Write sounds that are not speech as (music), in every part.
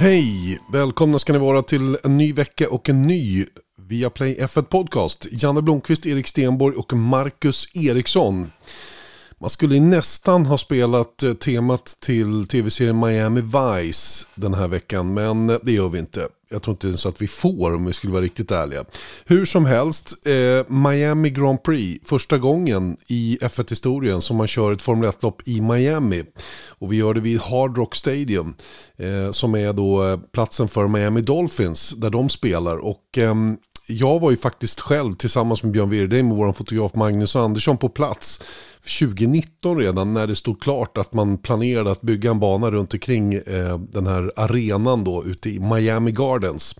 Hej! Välkomna ska ni vara till en ny vecka och en ny Viaplay F1 Podcast. Janne Blomqvist, Erik Stenborg och Marcus Eriksson. Man skulle nästan ha spelat eh, temat till tv-serien Miami Vice den här veckan, men eh, det gör vi inte. Jag tror inte ens att vi får om vi skulle vara riktigt ärliga. Hur som helst, eh, Miami Grand Prix, första gången i F1-historien som man kör ett Formel 1-lopp i Miami. Och vi gör det vid Hard Rock Stadium, eh, som är då eh, platsen för Miami Dolphins, där de spelar. Och eh, jag var ju faktiskt själv tillsammans med Björn Wirdheim och vår fotograf Magnus Andersson på plats 2019 redan när det stod klart att man planerade att bygga en bana runt omkring eh, den här arenan då ute i Miami Gardens.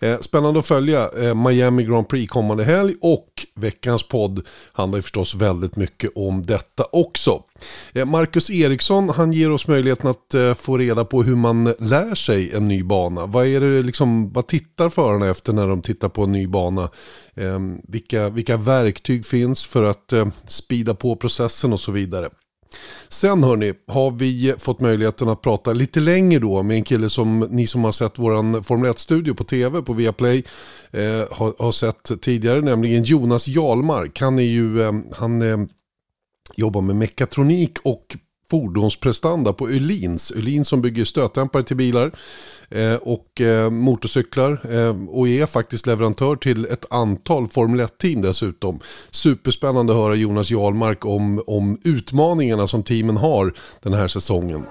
Eh, spännande att följa eh, Miami Grand Prix kommande helg och veckans podd handlar förstås väldigt mycket om detta också. Eh, Marcus Eriksson han ger oss möjligheten att eh, få reda på hur man lär sig en ny bana. Vad, är det liksom, vad tittar förarna efter när de tittar på en ny bana? Ehm, vilka, vilka verktyg finns för att eh, spida på processen och så vidare. Sen hörni, har vi fått möjligheten att prata lite längre då med en kille som ni som har sett våran Formel 1-studio på tv på Viaplay eh, har, har, sett tidigare, nämligen Jonas Jalmark. Han är ju, eh, han eh, jobbar med mekatronik och fordonsprestanda på Öhlins. Öhlins som bygger stötdämpare till bilar eh, och eh, motorcyklar eh, och är faktiskt leverantör till ett antal Formel 1-team dessutom. Superspännande att höra Jonas Jarlmark om, om utmaningarna som teamen har den här säsongen.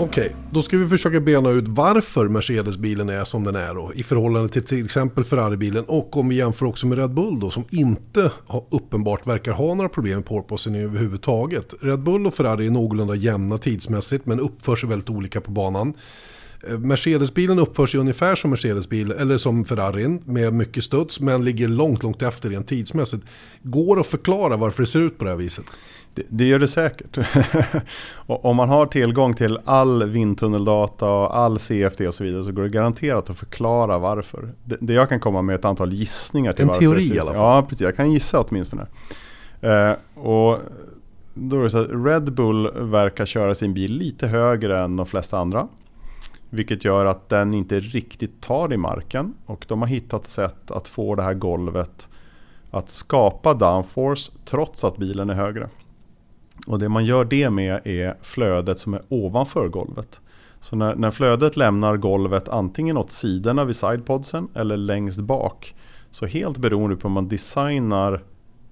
Okej, okay, då ska vi försöka bena ut varför Mercedes-bilen är som den är då, i förhållande till till exempel Ferrari-bilen och om vi jämför också med Red Bull då som inte har, uppenbart verkar ha några problem med porpoisen överhuvudtaget. Red Bull och Ferrari är någorlunda jämna tidsmässigt men uppför sig väldigt olika på banan. Eh, Mercedes-bilen uppför sig ungefär som Mercedes-bil eller som Ferrarin med mycket studs men ligger långt, långt efter rent tidsmässigt. Går att förklara varför det ser ut på det här viset? Det, det gör det säkert. (laughs) Om man har tillgång till all vindtunneldata och all CFD och så vidare så går det garanterat att förklara varför. Det, det jag kan komma med är ett antal gissningar till en varför. En teori i alla fall. Ja, precis. Jag kan gissa åtminstone. Uh, och då är det så att Red Bull verkar köra sin bil lite högre än de flesta andra. Vilket gör att den inte riktigt tar i marken. Och de har hittat sätt att få det här golvet att skapa downforce trots att bilen är högre. Och det man gör det med är flödet som är ovanför golvet. Så när, när flödet lämnar golvet antingen åt sidorna vid sidepodsen eller längst bak. Så helt beroende på hur man designar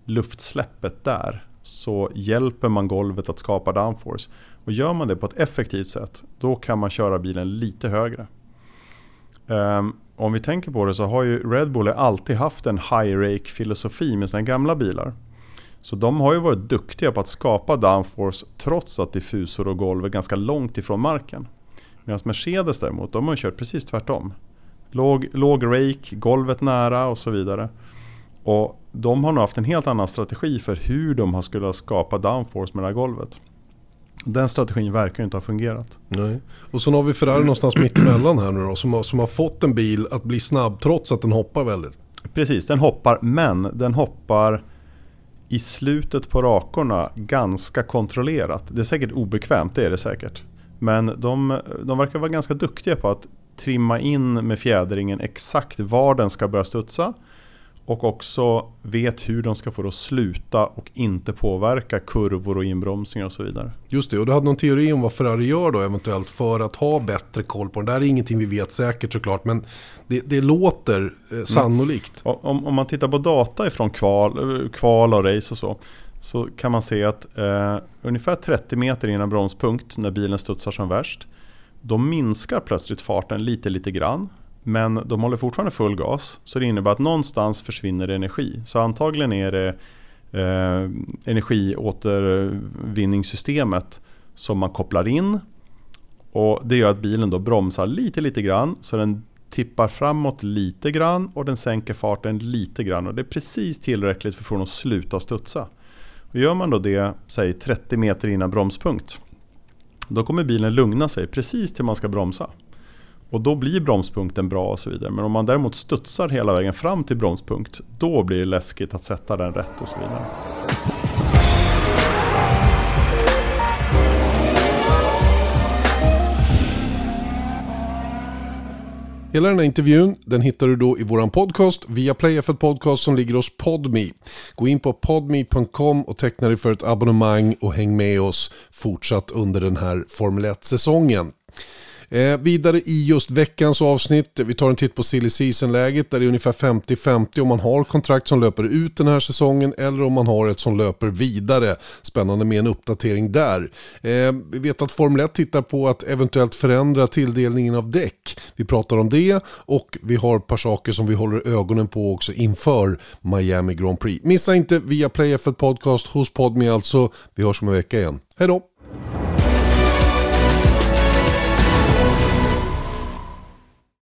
luftsläppet där så hjälper man golvet att skapa downforce. Och gör man det på ett effektivt sätt då kan man köra bilen lite högre. Um, om vi tänker på det så har ju Red Bull alltid haft en high rake filosofi med sina gamla bilar. Så de har ju varit duktiga på att skapa downforce trots att diffusor och golv är ganska långt ifrån marken. Medan Mercedes däremot, de har kört precis tvärtom. Låg, låg rake, golvet nära och så vidare. Och de har nog haft en helt annan strategi för hur de skulle skapa downforce med det här golvet. Den strategin verkar inte ha fungerat. Nej. Och så har vi Ferrari någonstans mittemellan här nu då, som har, som har fått en bil att bli snabb trots att den hoppar väldigt. Precis, den hoppar, men den hoppar i slutet på rakorna ganska kontrollerat. Det är säkert obekvämt, det är det säkert. Men de, de verkar vara ganska duktiga på att trimma in med fjädringen exakt var den ska börja studsa. Och också vet hur de ska få det att sluta och inte påverka kurvor och inbromsningar och så vidare. Just det, och du hade någon teori om vad Ferrari gör då eventuellt för att ha bättre koll på den. Det här är ingenting vi vet säkert såklart, men det, det låter eh, sannolikt. Mm. Om, om, man tittar på data ifrån kval, eh, kval och race och så, så kan man se att eh, ungefär 30 meter innan bromspunkt, när bilen studsar som värst, då minskar plötsligt farten lite, lite grann. Men de håller fortfarande full gas. Så det innebär att någonstans försvinner det energi. Så antagligen är det eh, energiåtervinningssystemet som man kopplar in. Och det gör att bilen då bromsar lite, lite grann. Så den tippar framåt lite grann och den sänker farten lite grann. Och det är precis tillräckligt för att få den att sluta studsa. Och gör man då det, säg 30 meter innan bromspunkt. Då kommer bilen lugna sig precis till man ska bromsa. Och då blir bromspunkten bra och så vidare. Men om man däremot studsar hela vägen fram till bromspunkt, då blir det läskigt att sätta den rätt och så vidare. Hela den här intervjun den hittar du då i våran podcast via Play F1 Podcast som ligger hos Podme. Gå in på podme.com och teckna dig för ett abonnemang och häng med oss fortsatt under den här Formel 1-säsongen. Eh, vidare i just veckans avsnitt, vi tar en titt på silly season-läget där det är ungefär 50-50 om man har kontrakt som löper ut den här säsongen eller om man har ett som löper vidare. Spännande med en uppdatering där. Eh, vi vet att Formel 1 tittar på att eventuellt förändra tilldelningen av däck. Vi pratar om det och vi har ett par saker som vi håller ögonen på också inför Miami Grand Prix. Missa inte via Play F1 Podcast hos Podme alltså. Vi hörs om en vecka igen. Hej då!